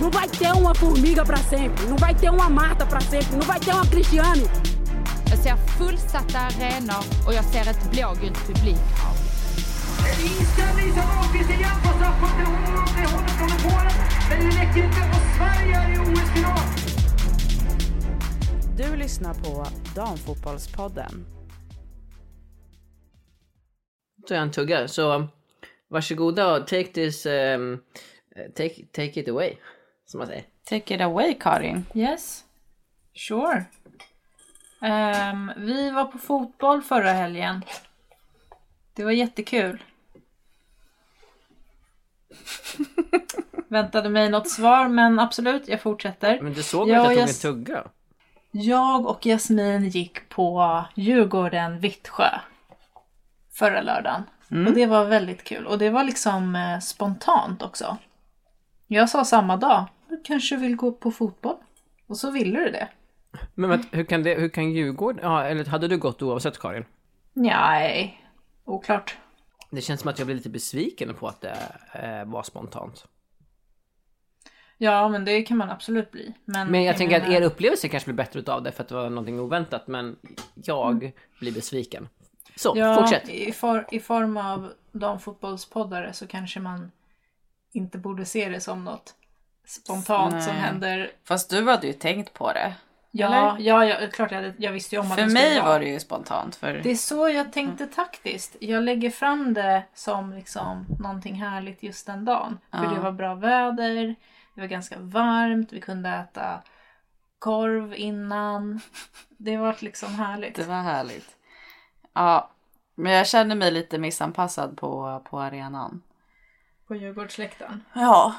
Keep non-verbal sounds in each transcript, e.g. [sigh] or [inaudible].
Não vai ter uma formiga para sempre, não vai ter uma Marta para sempre, não vai ter uma Cristiane. Jag ser fullsatta arenor och jag ser ett blågult publikhav. Inställning som igen på straffpunkten. Hon håller från Polen. Men det räcker inte och Sverige är i OS-final. Du lyssnar på Damfotbollspodden. Så jag en tugga, så varsågoda och take this, um, take, take it away, som man säger. Take it away Karin. Yes, sure. Ehm, vi var på fotboll förra helgen. Det var jättekul. [laughs] Väntade mig något svar men absolut, jag fortsätter. Men du såg väl att jag tog jag en tugga? Jag och Jasmin gick på Djurgården Vittsjö förra lördagen. Och det var väldigt kul. Och det var liksom eh, spontant också. Jag sa samma dag, du kanske vill gå på fotboll? Och så ville du det. Men vänta, hur kan, det, hur kan Djurgården, ja, eller hade du gått oavsett Karin? Nej, oklart. Det känns som att jag blir lite besviken på att det eh, var spontant. Ja, men det kan man absolut bli. Men, Men jag tänker att menar- er upplevelse kanske blir bättre utav det för att det var någonting oväntat, men jag blir besviken. Så, ja, fortsätt. I, for, I form av damfotbollspoddare så kanske man inte borde se det som något spontant som Nej. händer. Fast du hade ju tänkt på det. Ja, ja, ja klart jag, hade, jag visste ju om att För det skulle mig vara. var det ju spontant. För... Det är så jag tänkte taktiskt. Jag lägger fram det som liksom någonting härligt just den dagen. För Ja. det var bra väder, det var ganska varmt, vi kunde äta korv innan. [laughs] Det var liksom härligt. Det var härligt. Ja, men jag känner mig lite missanpassad på, på arenan. På Djurgårdsläktaren. Ja.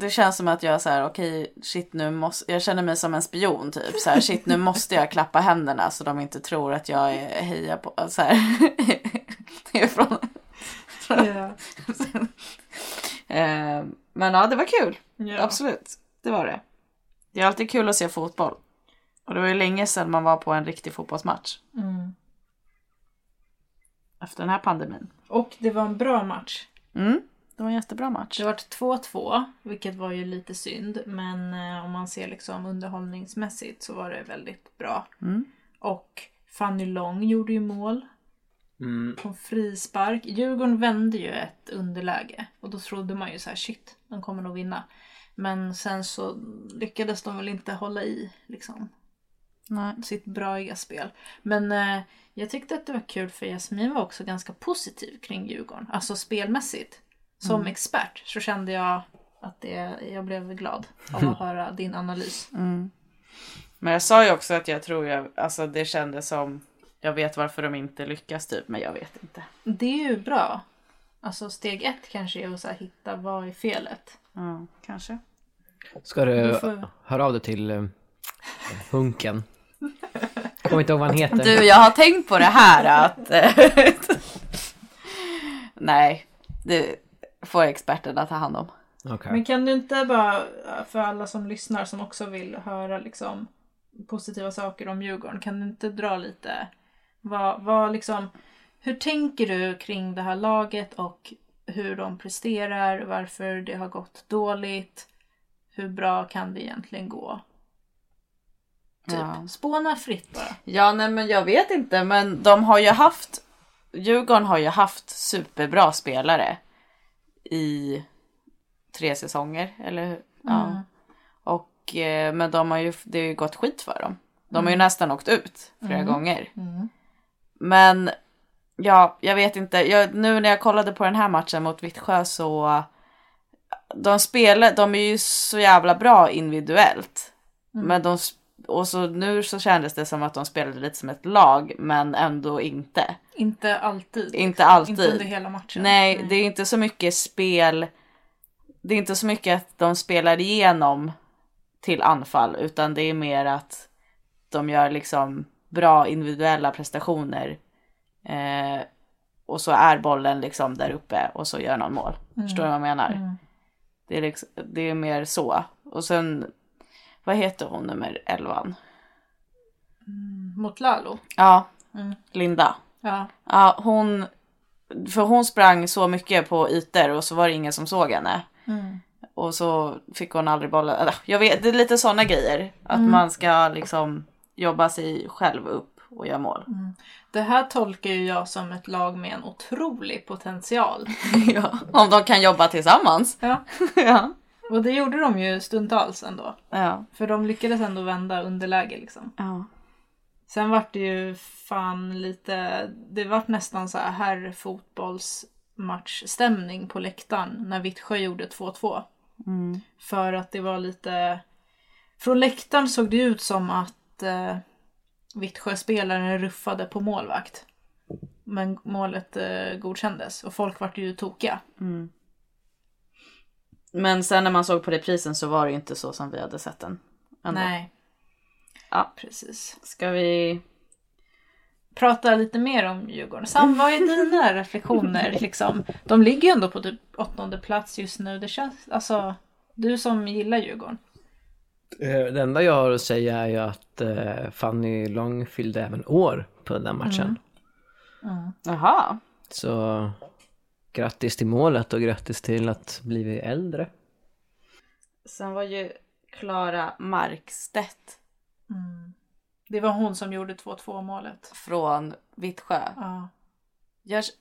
Det känns som att jag så här, okej, shit nu måste, jag känner mig som en spion typ. Så här, shit nu [laughs] måste jag klappa händerna så de inte tror att jag är heja på, så här. [laughs] Det är från, Ja. [laughs] eh, men ja, det var kul. Ja. Absolut, det var det. Det är alltid kul att se fotboll. Och det var ju länge sedan man var på en riktig fotbollsmatch. Mm. Efter den här pandemin. Och det var en bra match. Mm, det var en jättebra match. Det var 2-2, vilket var ju lite synd. Men eh, om man ser liksom underhållningsmässigt så var det väldigt bra. Mm. Och Fanny Long gjorde ju mål. Mm. på frispark. Djurgården vände ju ett underläge och då trodde man ju så här shit, de kommer nog vinna. Men sen så lyckades de väl inte hålla i liksom Nej. sitt braiga spel. Men eh, jag tyckte att det var kul för Jasmin var också ganska positiv kring Djurgården. Alltså spelmässigt. Som expert så kände jag att det, jag blev glad av att höra din analys. Mm. Men jag sa ju också att jag tror jag, alltså det kändes som, jag vet varför de inte lyckas typ, men jag vet inte. Det är ju bra. Alltså steg ett kanske är att så här, hitta vad är felet. Ja, kanske. Ska du Du får- höra av dig till eh, Hunken? Jag kommer inte ihåg vad han heter. Du, jag har tänkt på det här att... eh, [laughs] Nej, det får experterna ta hand om. Okej. Men kan du inte bara, för alla som lyssnar som också vill höra liksom positiva saker om Djurgården, kan du inte dra lite, vad, vad liksom, hur tänker du kring det här laget och hur de presterar, varför det har gått dåligt, hur bra kan det egentligen gå? Typ, Ja. spåna fritt bara. Ja, nej men jag vet inte, men de har ju haft... Djurgården har ju haft superbra spelare i tre säsonger, eller hur? Ja. Mm. Och, eh, men de har ju, det har ju gått skit för dem. De har ju nästan åkt ut flera gånger. Mm. Men ja, jag vet inte. Jag, nu när jag kollade på den här matchen mot Vittsjö så de spelar, de är ju så jävla bra individuellt. Men de, och så nu så kändes det som att de spelade lite som ett lag, men ändå inte. Inte alltid. Inte alltid. Inte under hela matchen. Nej, det är inte så mycket spel. Det är inte så mycket att de spelar igenom till anfall, utan det är mer att de gör liksom bra individuella prestationer. Eh, och så är bollen liksom där uppe och så gör någon mål. Förstår du vad jag menar? Det, är liksom, det är mer så. Och sen, vad heter hon nummer 11? Mot Lalo. Ja, Mm. Linda. Ja. Ja, hon... För hon sprang så mycket på ytor och så var det ingen som såg henne. Mm. Och så fick hon aldrig bollen. Jag vet, det är lite sådana grejer. Att man ska liksom jobba sig själv upp och göra mål. Det här tolkar ju jag som ett lag med en otrolig potential. [laughs] ja. Om de kan jobba tillsammans. Ja. [laughs] ja. Och det gjorde de ju stundtals ändå. Ja. För de lyckades ändå vända underläge liksom. ja. Sen vart det ju fan lite, det vart nästan så här herr fotbollsmatchstämning på läktaren när Vittsjö gjorde 2-2. Mm. För att det var lite, från läktaren såg det ut som att eh, Vittsjö-spelaren ruffade på målvakt. Men målet eh, godkändes och folk vart ju tokiga. Men sen när man såg på reprisen så var det inte så som vi hade sett den. Ändå. Nej. Ja. Precis. Ska vi... Prata lite mer om Djurgården. Sam, vad är dina [laughs] reflektioner? Liksom? De ligger ju ändå på typ åttonde plats just nu. Det känns, alltså, du som gillar Djurgården. Eh, Det enda jag har att säga är ju att eh, Fanny Long fyllde även år på den matchen. Jaha. Så grattis till målet och grattis till att bli äldre. Sen var ju Klara Markstedt Det var hon som gjorde 2-2 målet. från Vittsjö. Ja.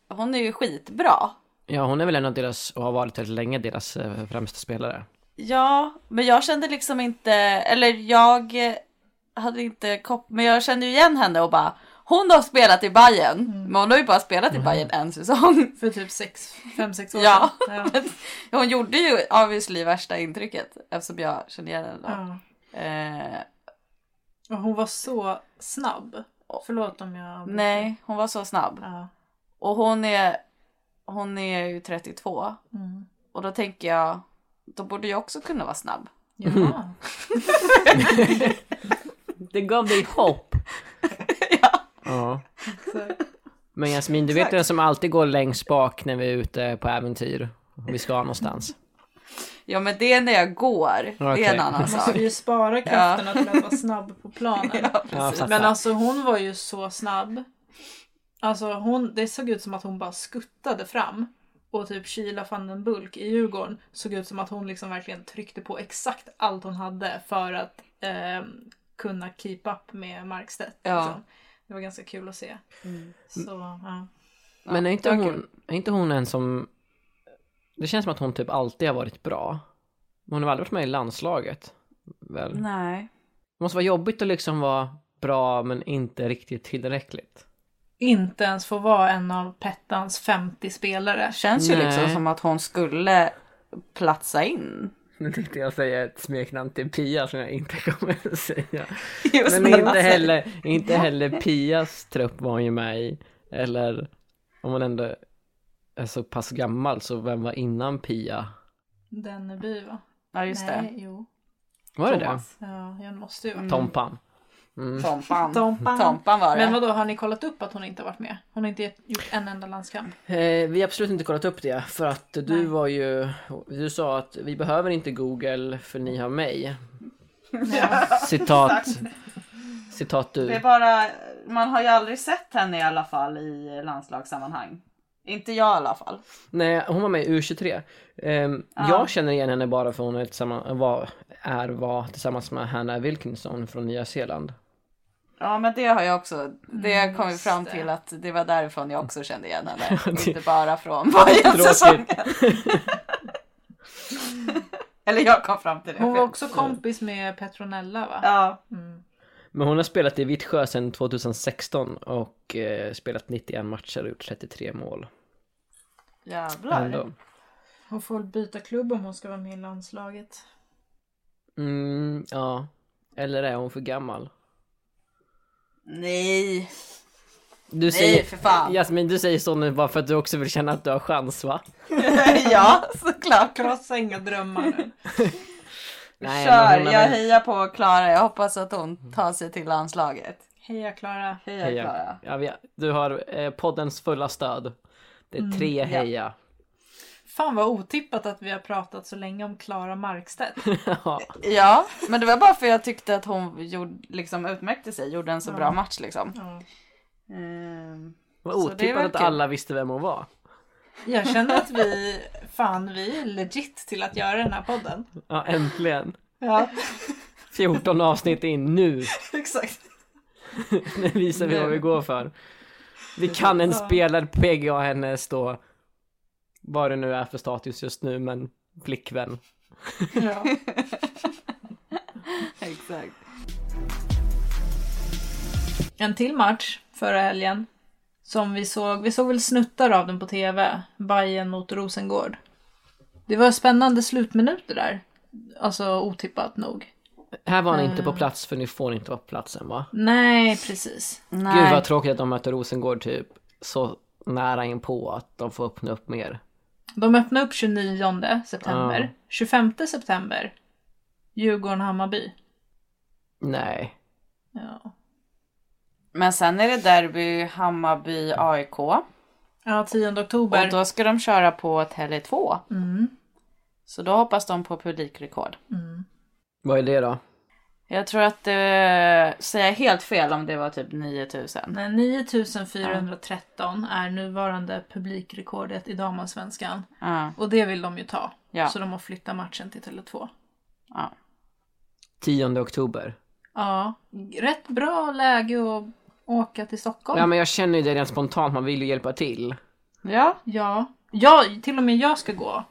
Hon är ju skitbra. Ja, hon är väl en av deras, och har varit väldigt länge, deras eh, främsta spelare. Ja, men jag kände liksom inte, eller jag hade inte kopp, men jag kände ju igen henne och bara hon har spelat i Bayern, men hon har ju bara spelat i Bayern en säsong. [laughs] För typ 5-6 år Ja. sedan. [laughs] Ja. Hon gjorde ju obviously värsta intrycket eftersom jag känner igen henne. Ja. Eh, Och hon var så snabb. Förlåt om jag... nej, hon var så snabb. Ja. Och hon är, hon är ju 32. Mm. Och då tänker jag, då borde jag också kunna vara snabb. Jaha. [laughs] Det gav dig hopp. Ja. Men Jasmin, du vet den som alltid går längst bak när vi är ute på äventyr. Och vi ska någonstans. ja, men det är när jag går. Det är en annan man sak. måste ju spara krafterna till att vara snabb på planen. [laughs] Ja. Men alltså hon var ju så snabb. Alltså hon, det såg ut som att hon bara skuttade fram. Och typ Kila van den Bulk i Djurgården såg ut som att hon liksom verkligen tryckte på exakt allt hon hade för att eh, kunna keep up med Markstedt. Ja. Liksom. Det var ganska kul att se. Så, ja. Men är inte, hon, är inte hon en som... Det känns som att hon typ alltid har varit bra. Hon har aldrig varit med i landslaget. Väl? Nej. Det måste vara jobbigt att liksom vara bra men inte riktigt tillräckligt. Inte ens få vara en av Pettans 50 spelare. Känns ju Nej. liksom som att hon skulle platsa in. [laughs] Nu tänkte jag säga ett smeknamn till Pia som jag inte kommer att säga. Just Men det. inte heller, inte heller Pias trupp var hon ju med i. Eller om man ändå är så pass gammal så vem var innan Pia? Denneby va? Ja just Nej, det. jo. Var det Thomas. Ja, jag måste ju vara. det? Tompan. Tompan. Tompan. Tompan var det. Men vadå, har ni kollat upp att hon inte har varit med? Hon har inte gjort en enda landskamp. Eh, vi har absolut inte kollat upp det för att du Nej. var ju, du sa att vi behöver inte Google för ni har mig. Citat, citat Det är du. bara, man har ju aldrig sett henne i alla fall i landslagssammanhang. Inte jag i alla fall. Nej, hon var med i U23. Ehm, Jag känner igen henne bara för hon är, tillsammans, var, är var tillsammans med Hannah Wilkinson från Nya Zeeland. Ja men det har jag också. Det kom vi fram det. till att det var därifrån jag också kände igen henne. [laughs] Inte bara från [laughs] Bajen-säsongen. [laughs] Eller jag kom fram till det. Hon var också kompis med Petronella va? Ja. Men hon har spelat i Vittsjö sedan 2016 och eh, spelat 91 matcher och gjort 33 mål. Jävlar. Ändå. Hon får väl byta klubb om hon ska vara med i landslaget. Mm, ja. Eller är hon för gammal? Nej. Du säger, för fan. Jasmin, du säger så nu bara för att du också vill känna att du har chans va? [laughs] ja såklart. Krossa inga drömmar nu. [laughs] Nej, Kör, jag väl- hejar på Klara. Jag hoppas att hon tar sig till landslaget. Heja Klara. Heja, Heja. Klara. Ja, vi, du har eh, poddens fulla stöd. Det är tre heja. Fan vad otippat att vi har pratat så länge om Klara Markstedt. [laughs] Ja. Ja, men det var bara för jag tyckte att hon gjorde, liksom utmärkte sig, gjorde en så bra match liksom. Ja. Ehm, Vad otippat att kul. alla visste vem hon var. Jag känner att vi, fan vi är legit till att göra den här podden. Ja, äntligen. Ja, 14 avsnitt in nu. [laughs] exakt. Nu visar vi vad vi går för. Vi kan en spelare på PGA hennes då, vad det nu är för status just nu, men flickvän. Ja. [laughs] [laughs] Exakt. En till match förra helgen. Som vi såg, vi såg väl snuttar av den på tv. Bayern mot Rosengård. Det var spännande slutminuter där. Alltså otippat nog. Här var han inte Eh. på plats för ni får inte vara på platsen va? Nej, precis. Nej. Gud vad tråkigt att de möter Rosengård typ så nära in på att de får öppna upp mer. De öppnade upp 29 september. Ja. 25 september. Djurgården-Hammarby. Nej. Ja. Men sen är det derby Hammarby-AIK. ja, 10 oktober. Och då ska de köra på Tele2. Mm. Så då hoppas de på publikrekord. Vad är det då? Jag tror att det, säger jag helt fel om det var typ 9000. Nej, 9413 är nuvarande publikrekordet i damallsvenskan. Ja, Och det vill de ju ta. Ja. Så de har flyttat matchen till Tele2. ja. 10 oktober. Ja, rätt bra läge att åka till Stockholm. Ja men jag känner ju det rent spontant, man vill ju hjälpa till. Ja, Ja, ja till och med jag ska gå.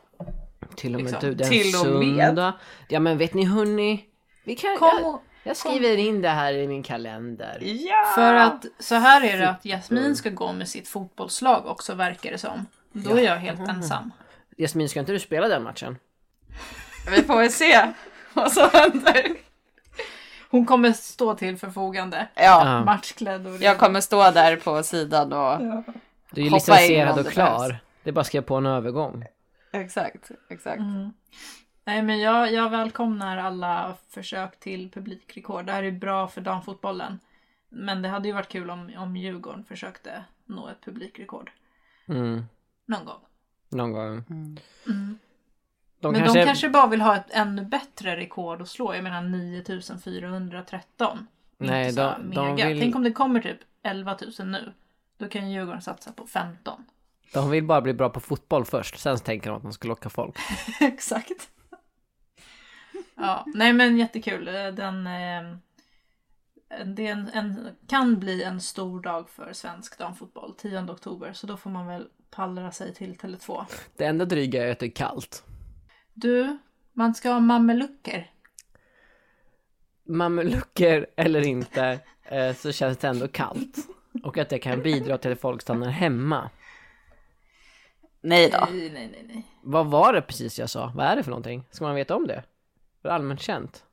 Till och med Liksom, du, den till och med. söndag. Ja men vet ni hörni, vi kan, Kom jag, och, jag skriver in det här i min kalender. ja. för att så här är det att Jasmin ska gå med sitt fotbollslag också verkar det som. Då är jag helt ensam. Jasmin, ska inte du spela den matchen? Vi får väl se vad som händer. Hon kommer stå till förfogande. Ja, Ja. Matchklädd och jag kommer stå där på sidan och... Du är ju licensierad om och klar. Det är bara att skriva på en övergång. Exakt, exakt. Mm. Nej men jag, jag välkomnar alla försök till publikrekord. Det här är bra för damfotbollen. Men det hade ju varit kul om, om Djurgården försökte nå ett publikrekord. Mm, Någon gång. någon gång. Mm. De men kanske... de kanske bara vill ha ett ännu bättre rekord att slå. Jag menar 9413. Nej, de- de vill- Tänk om det kommer typ 11 000 nu. Då kan Djurgården satsa på 15. De vill bara bli bra på fotboll först, sen tänker de att de ska locka folk. [laughs] Exakt. Ja, nej men jättekul. Den, eh, det en, en, kan bli en stor dag för svensk damfotboll, 10 oktober. Så då får man väl pallra sig till Tele2. Det enda dryga är att det är kallt. Du, man ska ha mamelucker. Mamelucker eller inte, eh, så känns det ändå kallt. Och att det kan bidra till att folk stannar hemma. Nej då. Nej, nej, nej, nej. Vad var det precis jag sa? Vad är det för någonting? Ska man veta om det? Det är allmänt känt.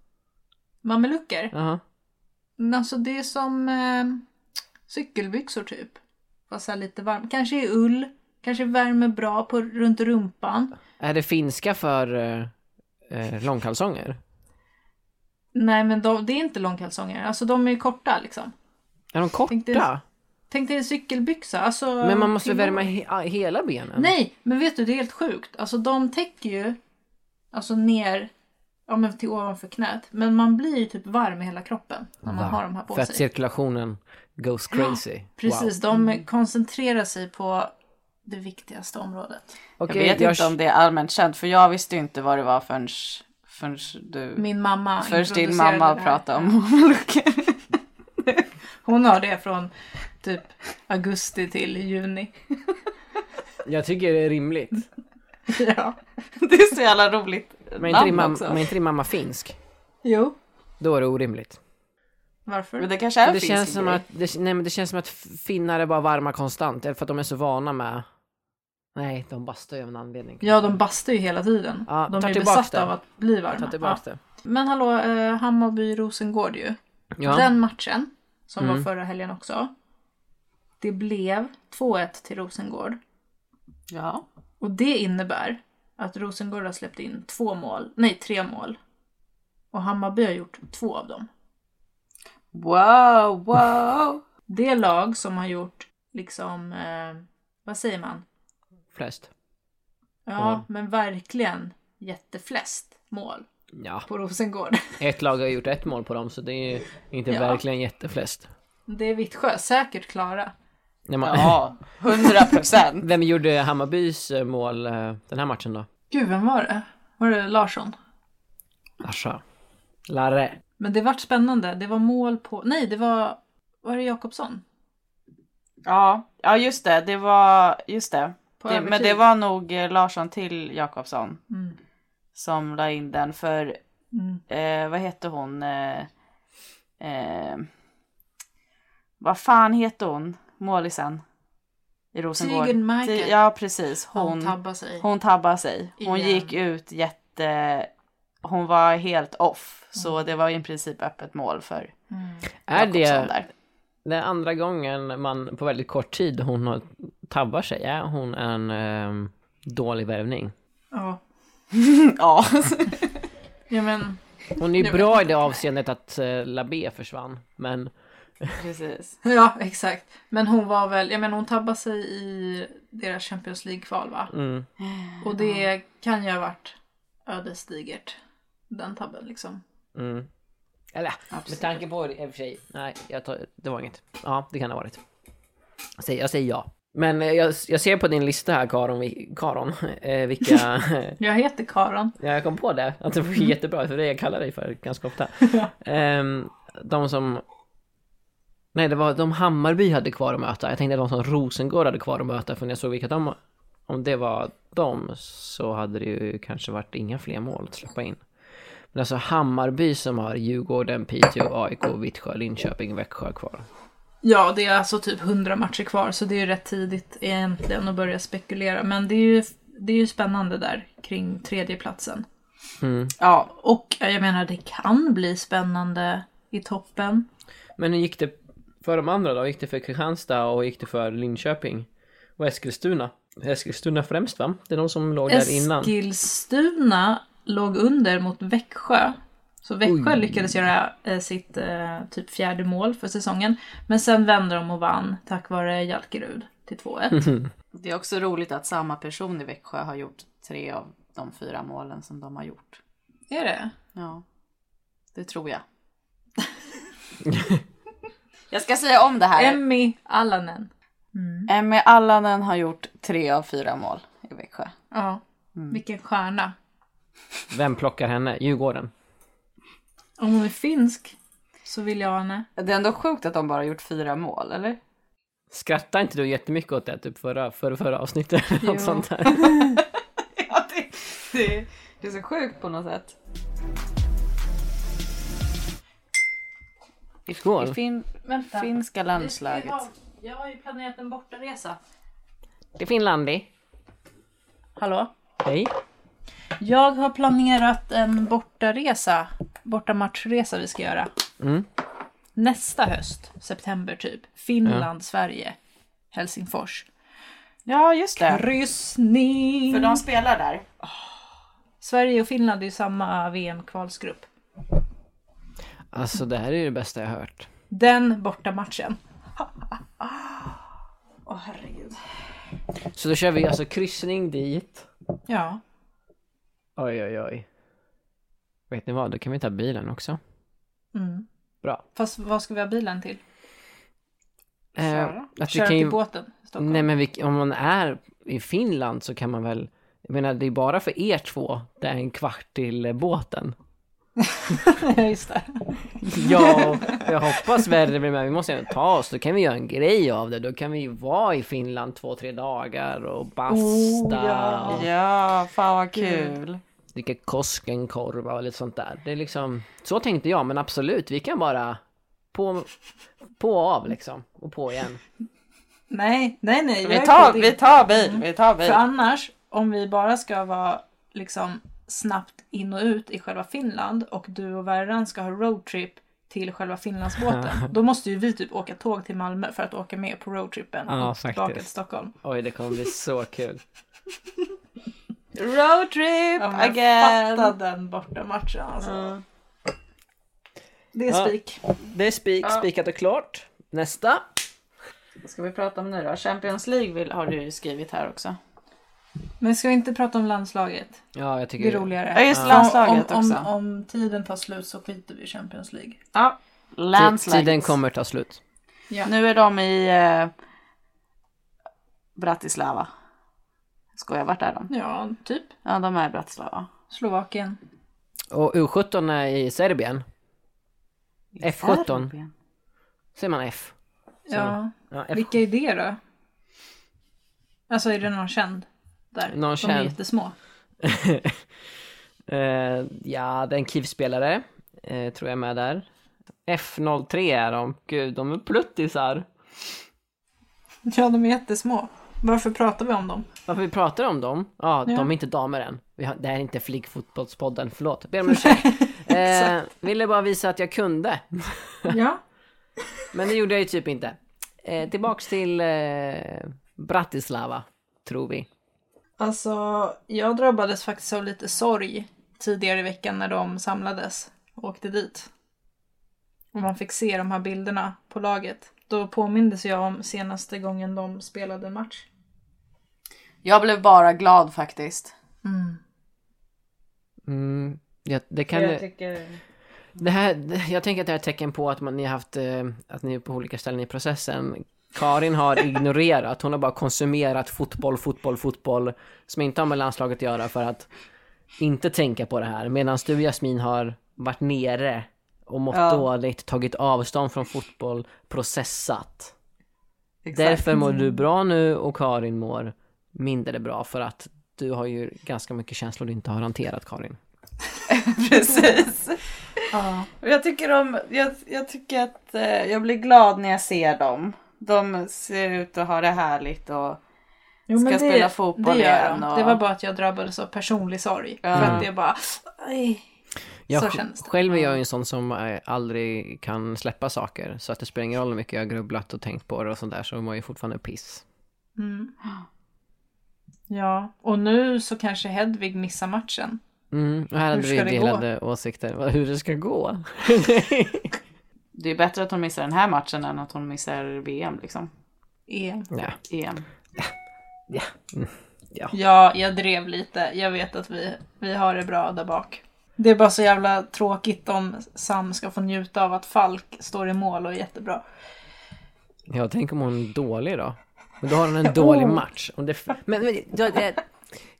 Mamelucker? Men Alltså det är som eh, cykelbyxor typ. Fast så här lite varmt. Kanske i ull. Kanske värmer bra på, runt rumpan. Är det finska för eh, eh, långkalsonger? Nej men de, det är inte långkalsonger. Alltså de är ju korta liksom. Är de korta? Tänkte- Tänk dig en cykelbyxa. Alltså, Men man måste värma he- hela benen? Nej, men vet du det är helt sjukt. Alltså de täcker ju alltså ner ja, men till ovanför knät. Men man blir ju typ varm i hela kroppen när man Va? har de här på För att sig. cirkulationen goes crazy. Precis, de koncentrerar sig på det viktigaste området. Wow. Jag vet inte om det är allmänt känt för jag visste inte vad det var förrän, förrän du... Min mamma Först din mamma pratade om mamelucker. [laughs] Hon har det från typ augusti till juni. Jag tycker det är rimligt. [laughs] ja. Det är så jävla roligt Men inte, din namn mamma, också. men inte din mamma finsk? Jo. Då är det orimligt. Varför? Men det kanske är Det finsk känns, som grej. att, det, nej, men det känns som att finnar är bara varma konstant. Eller för att de är så vana med... Nej, de bastar ju av en anledning. Ja, de bastar ju hela tiden. Ja, de är besatta det. av att bli Ta varma. tillbaka Ja. det. Men hallå, eh, Hammarby-Rosengård ju. Ja. Den matchen, som Mm. var förra helgen också. Det blev 2-1 till Rosengård. Ja. Och det innebär att Rosengård har släppt in två mål, nej tre mål. Och Hammarby har gjort två av dem. Wow, wow. [laughs] Det lag som har gjort liksom, eh, vad säger man? Flest. Ja, Ja. men verkligen jätteflest mål Ja, på Rosengård. [laughs] ett lag har gjort ett mål på dem så det är inte Ja. verkligen jätteflest. Det är Vittsjö, säkert klara. När man, Ja, 100 procent. [laughs] Vem gjorde Hammarbys eh, mål eh, den här matchen då? Gud, vem var det? Var det Larsson? Ascha. Larre. Men det vart spännande. Det var mål på... Nej, det var... Var det Jakobsson? Ja, ja just det. Det var, just det. Det men det var nog eh, Larsson till Jakobsson Mm. som la in den för, Mm. eh, vad hette hon? Eh, eh, vad fan heter hon? Målisen i Rosengård. Ti- Ja, precis. Hon, Hon, tabbade sig. hon tabbade sig. Hon Igen. gick ut jätte... Hon var helt off. Så Mm. det var i princip öppet mål för Är Jakobsson det där. den andra gången man på väldigt kort tid hon har tabbar sig? Är hon en ehm, dålig värvning? Ja. [laughs] Ja. ja, men... Hon är ju bra i det avseendet att uh, Labé försvann, men precis. [laughs] Ja, exakt. Men hon var väl... Jag menar, hon tabbade sig i deras Champions League-kval, va? mm, Och det kan ju ha varit ödesdigert. Den tabben, liksom. mm. Eller, med tanke på det i och för sig, nej, jag tar, det var inget. Ja, det kan det ha varit. Jag säger, jag säger ja. Men eh, jag, jag ser på din lista här, Karon, Karon [laughs] eh, vilka... [laughs] Jag heter Karon. ja, jag kom på det, att det var jättebra, för det jag kallar dig för ganska ofta. Ehm, de som... Nej, det var de Hammarby hade kvar att möta. Jag tänkte de som Rosengård hade kvar att möta, för när jag såg vilka de... Om det var de så hade det ju kanske varit inga fler mål att släppa in. Men alltså Hammarby som har Djurgården, Piteå, AIK, Vittsjö, Linköping, Växjö kvar. Ja, det är alltså typ 100 matcher kvar så det är ju rätt tidigt egentligen att börja spekulera. Men det är ju, det är ju spännande där kring tredjeplatsen. Mm. Ja, Och jag menar, det kan bli spännande i toppen. Men hur gick det för de andra då? Gick det för Kristianstad och gick det för Linköping? Och Eskilstuna? Eskilstuna främst va? Det är de som låg där innan. Eskilstuna låg under mot Växjö. Så Växjö Oj. lyckades göra eh, sitt eh, typ fjärde mål för säsongen. Men sen vände de och vann tack vare Jalkerud till 2-1. [laughs] det är också roligt att samma person i Växjö har gjort tre av de fyra målen som de har gjort. är det? Ja, det tror jag. [laughs] jag ska säga om det här. Emmy Allanen. Mm. Emmy Allanen har gjort tre av fyra mål i Växjö. Ja, vilken stjärna. Vem plockar henne? Djurgården? Om hon är finsk så vill jag ha henne. Det är ändå sjukt att de bara har gjort fyra mål, eller? Skrattar inte du jättemycket åt det typ förra, förra, förra avsnittet? [laughs] Något sånt där. [laughs] Ja, det, det, det är så sjukt på något sätt. I, Skål. i fin, Vänta. finska landslaget. Jag har ju planerat en bortaresa. Det är Finlandi. Hallå? Hej. Jag har planerat en bortaresa. Bortamatchresa vi ska göra. Mm. Nästa höst, september typ. Finland, Sverige, Helsingfors. Ja, just det. Kryssning! För de spelar där. Sverige och Finland är ju samma VM-kvalsgrupp. Alltså det här är ju det bästa jag hört. Den bortamatchen. Åh herregud. Så då kör vi alltså kryssning dit. Ja. Oj oj oj. Vet ni vad, då kan vi ta bilen också. Mm. Bra. Fast vad ska vi ha bilen till? Eh, att vi Köra kan till ju... båten Stockholm? Nej men vi, om man är i Finland så kan man väl, jag menar det är bara för er två det är en kvart till eh, båten. [laughs] Just det. Ja, [laughs] jag hoppas värre blir med. Vi måste ju ta oss, då kan vi göra en grej av det. Då kan vi ju vara i Finland två, tre dagar och basta Oh, ja. och Ja, fan vad kul. dricka Koskenkorva och lite sånt där. Det är liksom, så tänkte jag, men absolut, vi kan bara på, på och av liksom. Och på igen. Nej, nej, nej. Vi tar, vi tar bil, vi tar bil. För annars, om vi bara ska vara liksom snabbt in och ut i själva Finland och du och Verran ska ha roadtrip till själva Finlandsbåten. då måste ju vi typ åka tåg till Malmö för att åka med på roadtrippen Ja, och tillbaka faktiskt. till Stockholm. Oj, det kommer bli så kul. Roadtrip Ja, again. Fatta den borta matchen alltså. Mm. Det är Ja. spik. Det är spik, spikat och klart. Nästa. Vad ska vi prata om nu då? Champions League vill, har du ju skrivit här också. Men ska vi inte prata om landslaget? Ja, jag Det tycker är roligare. Ja, just Om- landslaget om, också. Om, om tiden tar slut så skiter vi i Champions League. Ja, landslaget. Tiden kommer ta slut. Ja. Nu är de i... eh, Bratislava. Skojar, vart är de? Ja, typ. Ja, de är i Bratislava. Slovakien. Och U17 är i Serbien. F17. Serbien. Säger man F? Ja. Ja, F. Vilka är det då? Alltså är det någon känd? Där. Någon De är jättesmå. [laughs] Eh, ja, det är en KIF-spelare. Eh, tror jag är med där. F03 är de. Gud, de är pluttisar. [laughs] Ja, de är jättesmå. Varför pratar vi om dem? Varför vi pratar om dem? Ja, Ja. de är inte damer än. Har, det här är inte Flickfotbollspodden, förlåt. Ber om ursäkt. [laughs] eh, ville bara visa att jag kunde. Ja. Men det gjorde jag ju typ inte. Eh, tillbaks till eh, Bratislava, tror vi. Alltså, jag drabbades faktiskt av lite sorg tidigare i veckan när de samlades och åkte dit. Och man fick se de här bilderna på laget. Då påmindes jag om senaste gången de spelade en match. Jag blev bara glad faktiskt. Mm, ja, det kan... tycker... Det här, jag tänker att det här är ett tecken på att man, ni har haft, eh, att ni är på olika ställen i processen. Karin har ignorerat, hon har bara konsumerat fotboll, fotboll, fotboll som inte har med landslaget att göra för att inte tänka på det här. Medan du Jasmin har varit nere och mått Ja. dåligt, tagit avstånd från fotboll, processat. Därför mår du bra nu och Karin mår mindre bra för att du har ju ganska mycket känslor du inte har hanterat Karin. [laughs] Precis. Ja. Jag tycker, om, jag, jag tycker att eh, jag blir glad när jag ser dem. De ser ut att ha det härligt och Jo, Ska spela fotboll det gör igen de. och- Det var bara att jag drabbades av personlig sorg. Ja. För att det är bara... Aj. Jag Så sj- känns det. Själv är jag en sån som eh, aldrig kan släppa saker. Så att det spelar ingen roll hur mycket jag har grubblat och tänkt på det och sånt där så mår jag fortfarande piss. Mm. [gasps] Ja, och nu så kanske Hedvig missar matchen. Mm, och här hade vi det gå? delade åsikter. Hur det ska gå? [laughs] det är bättre att hon missar den här matchen än att hon missar VM liksom. EM. ja. EM. Ja. Mm. ja. Ja, jag drev lite. Jag vet att vi, vi har det bra där bak. Det är bara så jävla tråkigt om Sam ska få njuta av att Falk står i mål och är jättebra. Ja, tänk om hon är dålig då? Men då har hon en dålig match. Om det, men, men då, det,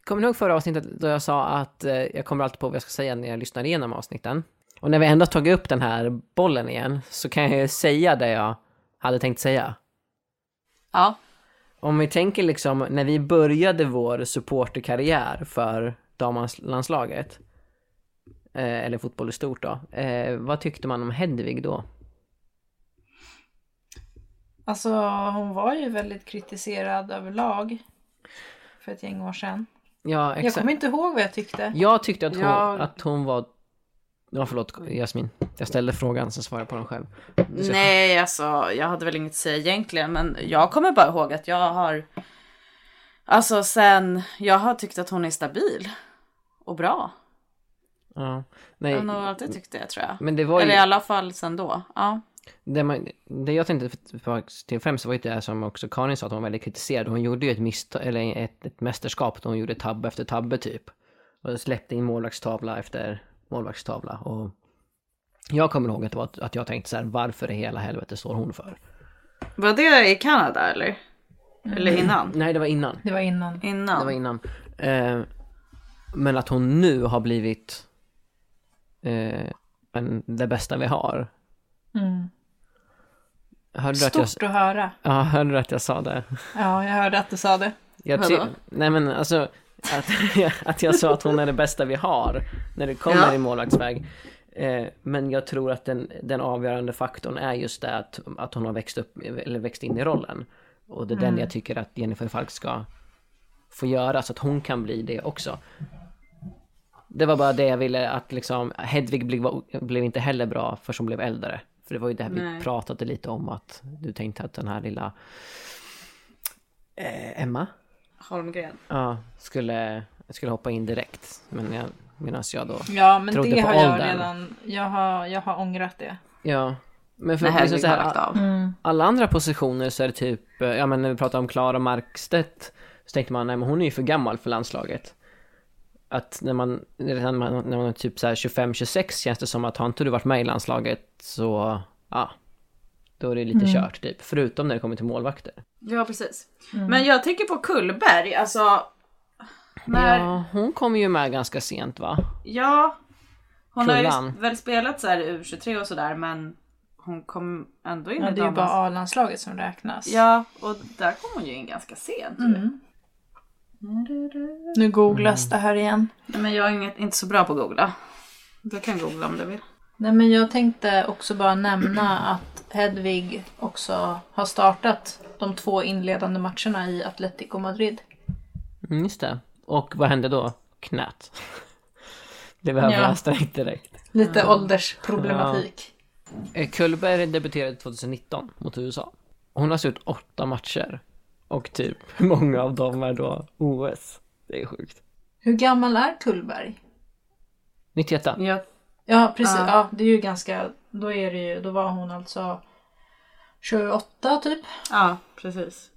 kommer ni ihåg förra avsnittet då jag sa att eh, jag kommer alltid på vad jag ska säga när jag lyssnar igenom avsnitten? Och när vi ändå tagit upp den här bollen igen så kan jag ju säga det jag hade tänkt säga. Ja. Om vi tänker liksom när vi började vår supporterkarriär för damlandslaget eh, eller fotboll i stort då. Eh, vad tyckte man om Hedvig då? Alltså, hon var ju väldigt kritiserad överlag för ett gäng år sedan. Ja, Jag exakt. kommer inte ihåg vad jag tyckte. Jag tyckte att hon, Jag- att hon var... Ja, förlåt Jasmin. Jag ställde frågan så svarade jag på den själv. Nej, alltså jag hade väl inget att säga egentligen, men jag kommer bara ihåg att jag har, alltså sen, jag har tyckt att hon är stabil och bra. Ja. Jag Nej, har nog alltid tyckt det tror jag. men det var ju... Eller i alla fall sen då. Ja. Det, man, det jag tänkte tillbaka till främst var ju det som också Karin sa att hon var väldigt kritiserad. Hon gjorde ju ett misstag, eller ett, ett mästerskap då hon gjorde tabbe efter tabbe typ. Och släppte in målvaktstavla efter målvaktstavla. Och jag kommer ihåg att, det var, att jag tänkte så här, varför i hela helvete står hon för? Var det i Kanada eller? Eller innan? Nej, det var innan. Det var innan. Innan? Det var innan. Eh, men att hon nu har blivit eh, en, det bästa vi har. Mm. Hörde du, att jag, Stort att höra. ja, hörde du att jag sa det? Ja, jag hörde att du sa det. Jag ty-? Nej men alltså, att, [laughs] att jag sa att hon är det bästa vi har när det kommer Ja. i målvaktsväg. Eh, men jag tror att den, den avgörande faktorn är just det att, att hon har växt upp, eller växt in i rollen. Och det är den jag tycker att Jennifer Falk ska få göra så att hon kan bli det också. Det var bara det jag ville att liksom, Hedvig blev, blev inte heller bra för som blev äldre. För det var ju det här vi Nej. pratade lite om att du tänkte att den här lilla eh, Emma Holmgren. Ja, skulle, skulle hoppa in direkt. Men jag, medan jag då... Ja, men Trodde det på har jag åldern. redan. Jag har, jag har ångrat det. Ja. Men för att liksom så har här, lagt av. alla andra positioner så är det typ, eh, ja men när vi pratar om Klara Markstedt så tänkte man, nej men hon är ju för gammal för landslaget. Att när man, när man, när man är typ så här 25-26 känns det som att har inte du varit med i landslaget så, ja. Då är det lite kört typ, förutom när det kommer till målvakter. Ja precis. Men jag tänker på Kullberg, alltså. När, ja. Ja, hon kommer ju med ganska sent va? hon har ju Kullan. väl spelat så här U23 och sådär men hon kom ändå in Ja, i det är ju damens- bara A-landslaget som räknas. Ja, och där kom hon ju in ganska sent. ju. Mm. Nu googlas det här igen. Nej, Men jag är inget, inte så bra på att googla. Du kan googla om du vill. Nej men jag tänkte också bara nämna att Hedvig också har startat de två inledande matcherna i Atletico Madrid. Mm, just det. Och vad hände då? Knät. [laughs] Det behöver Ja. jag strängt direkt. Lite åldersproblematik. Eh, Kullberg debuterade 2019 mot USA. Hon har sett åtta matcher. Och typ, hur [laughs] många av dem är då OS? Det är sjukt. Hur gammal är Kullberg? 91 Ja, Ja precis, Ja. ja. det är ju ganska, då är det ju, då var hon alltså 28 typ. ja precis.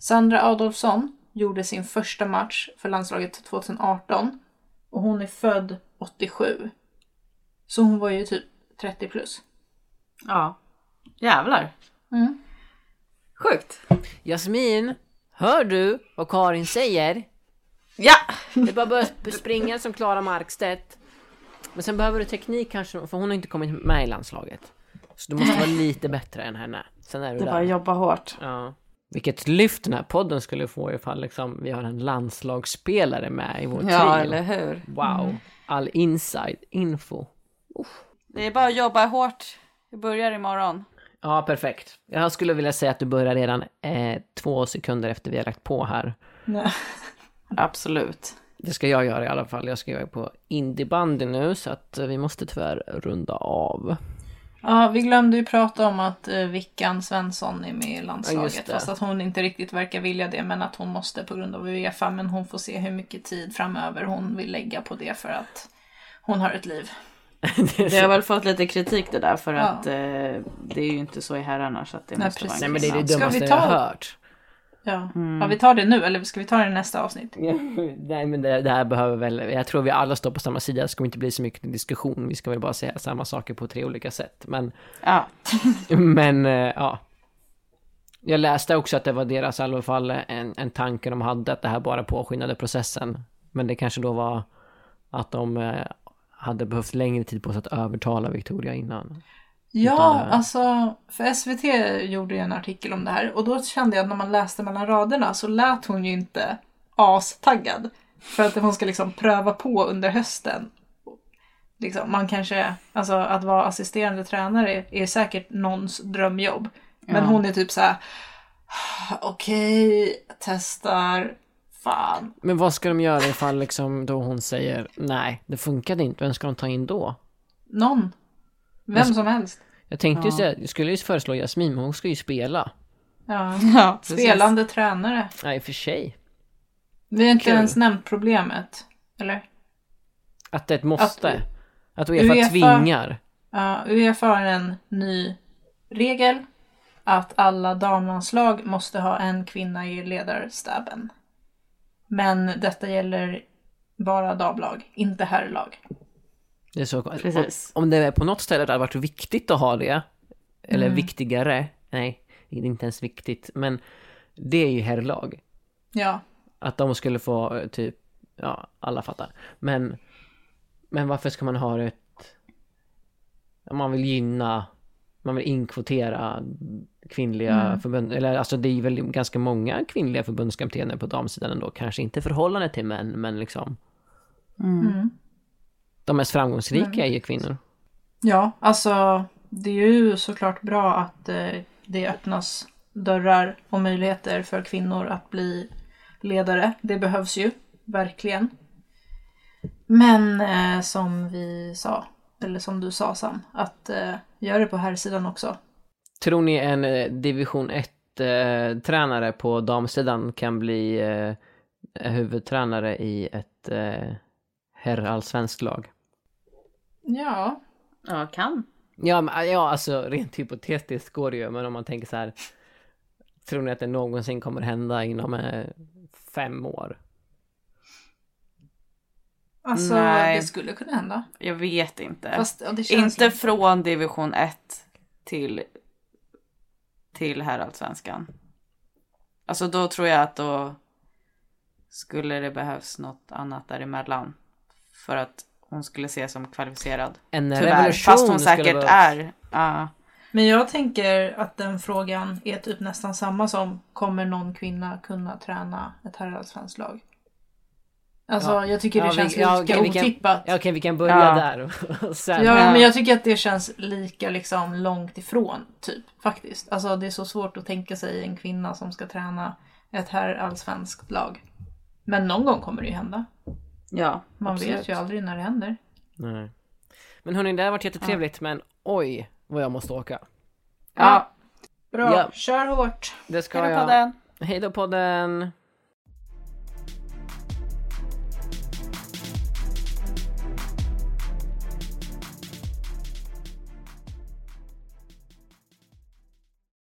Sandra Adolfsson gjorde sin första match för landslaget 2018 och hon är född 87. Så hon var ju typ 30 plus. Ja. Jävlar. Mm. Sjukt. Jasmin, hör du vad Karin säger? Ja! Det är bara att börja springa som Klara Markstedt. Men sen behöver du teknik kanske, för hon har inte kommit med i landslaget. Så du måste vara lite bättre än henne. Sen är du Det är där. bara att jobba hårt. Ja. Vilket lyft den här podden skulle få ifall liksom vi har en landslagsspelare med i vår Ja, trio. eller hur? Wow. All inside info. Det är bara att jobba hårt. Vi börjar imorgon. Ja, perfekt. Jag skulle vilja säga att du börjar redan eh, två sekunder efter vi har lagt på här. Nej. [laughs] Absolut. Det ska jag göra i alla fall. Jag ska göra på indiebandy nu så att eh, vi måste tyvärr runda av. Ja, vi glömde ju prata om att eh, Vickan Svensson är med i Ja, landslaget. just det. fast att hon inte riktigt verkar vilja det, men att hon måste på grund av Uefa. Men hon får se hur mycket tid framöver hon vill lägga på det för att hon har ett liv. [laughs] Det har väl fått lite kritik det där för Ja. att eh, det är ju inte så i herrarna så att det Nej, måste precis. Nej vara men det är det intressant. Ska vi dummaste jag ta- har hört. Ja. Mm. ja, vi tar det nu eller ska vi ta det i nästa avsnitt? [laughs] Nej men det, det här behöver väl, jag tror vi alla står på samma sida, det ska inte bli så mycket diskussion, vi ska väl bara säga samma saker på tre olika sätt. Men, Ja. [laughs] men eh, ja. Jag läste också att det var deras i alla fall en, en tanke de hade, att det här bara påskyndade processen. Men det kanske då var att de eh, hade behövt längre tid på sig att övertala Victoria innan. Ja, alltså för SVT gjorde ju en artikel om det här och då kände jag att när man läste mellan raderna så lät hon ju inte astaggad. För att hon ska liksom pröva på under hösten. Liksom, man kanske, alltså att vara assisterande tränare är säkert någons drömjobb. Men Ja. hon är typ så här. okej, testar, fan. Men vad ska de göra ifall liksom då hon säger nej, det funkade inte, vem ska de ta in då? Någon. Vem som helst. Jag tänkte ju Ja. säga, jag skulle ju föreslå Jasmin, men hon ska ju spela. Ja. [laughs] ja precis. [laughs] Spelande tränare. Nej, för sig. Vi har inte Kul. ens nämnt problemet. Eller? Att det är ett måste. Att- Att, Uefa, Uefa- tvingar. Ja, Uefa har en ny regel att alla damlandslag måste ha en kvinna i ledarstaben. Men detta gäller bara damlag, inte herrlag. Det är så, Precis. Om, om det är på något ställe det hade varit viktigt att ha det, eller Mm. viktigare, nej, det är inte ens viktigt, men det är ju herrlag. Ja, Att de skulle få typ, ja, alla fattar. Men, men varför ska man ha ett, man vill gynna, man vill inkvotera kvinnliga Mm. förbund, eller alltså det är ju väl ganska många kvinnliga förbundskaptener på damsidan ändå, kanske inte förhållande till män, men liksom mm. De mest framgångsrika är ju kvinnor. ja alltså det är ju såklart bra att eh, det öppnas dörrar och möjligheter för kvinnor att bli ledare. Det behövs ju, verkligen. Men eh, som vi sa, eller som du sa Sam, att eh, gör det på här sidan också. Tror ni en eh, division 1-tränare på damsidan kan bli eh, huvudtränare i ett eh, herrallsvenskt lag? Ja, Ja, kan. Ja, men, ja, alltså rent hypotetiskt går det ju, men om man tänker så här. Tror ni att det någonsin kommer hända inom eh, fem år? alltså Nej. det skulle kunna hända. Jag vet inte. Fast ja, det känns inte som- från division 1 till till herrallsvenskan. Alltså då tror jag att då skulle det behövs något annat däremellan. För att hon skulle ses som kvalificerad. En Tyvärr. revolution Fast hon säkert är. Ja. Men jag tänker att den frågan är typ nästan samma som kommer någon kvinna kunna träna ett herrallsvenskt lag? Alltså Ja. jag tycker det Ja, vi- känns ja, lika vi kan- otippat. Ja, okej, vi kan börja Ja. där. och Sen, Ja, Ja. men jag tycker att det känns lika liksom långt ifrån, typ. Faktiskt. Alltså det är så svårt att tänka sig en kvinna som ska träna ett här allsvenskt lag. Men någon gång kommer det ju hända. Ja Man absolut. vet ju aldrig när det händer. Nej. Men hörni, det har varit jättetrevligt, men oj vad jag måste åka. Ja, Bra, Ja. kör hårt. Det ska hej då jag. podden. Hej då podden!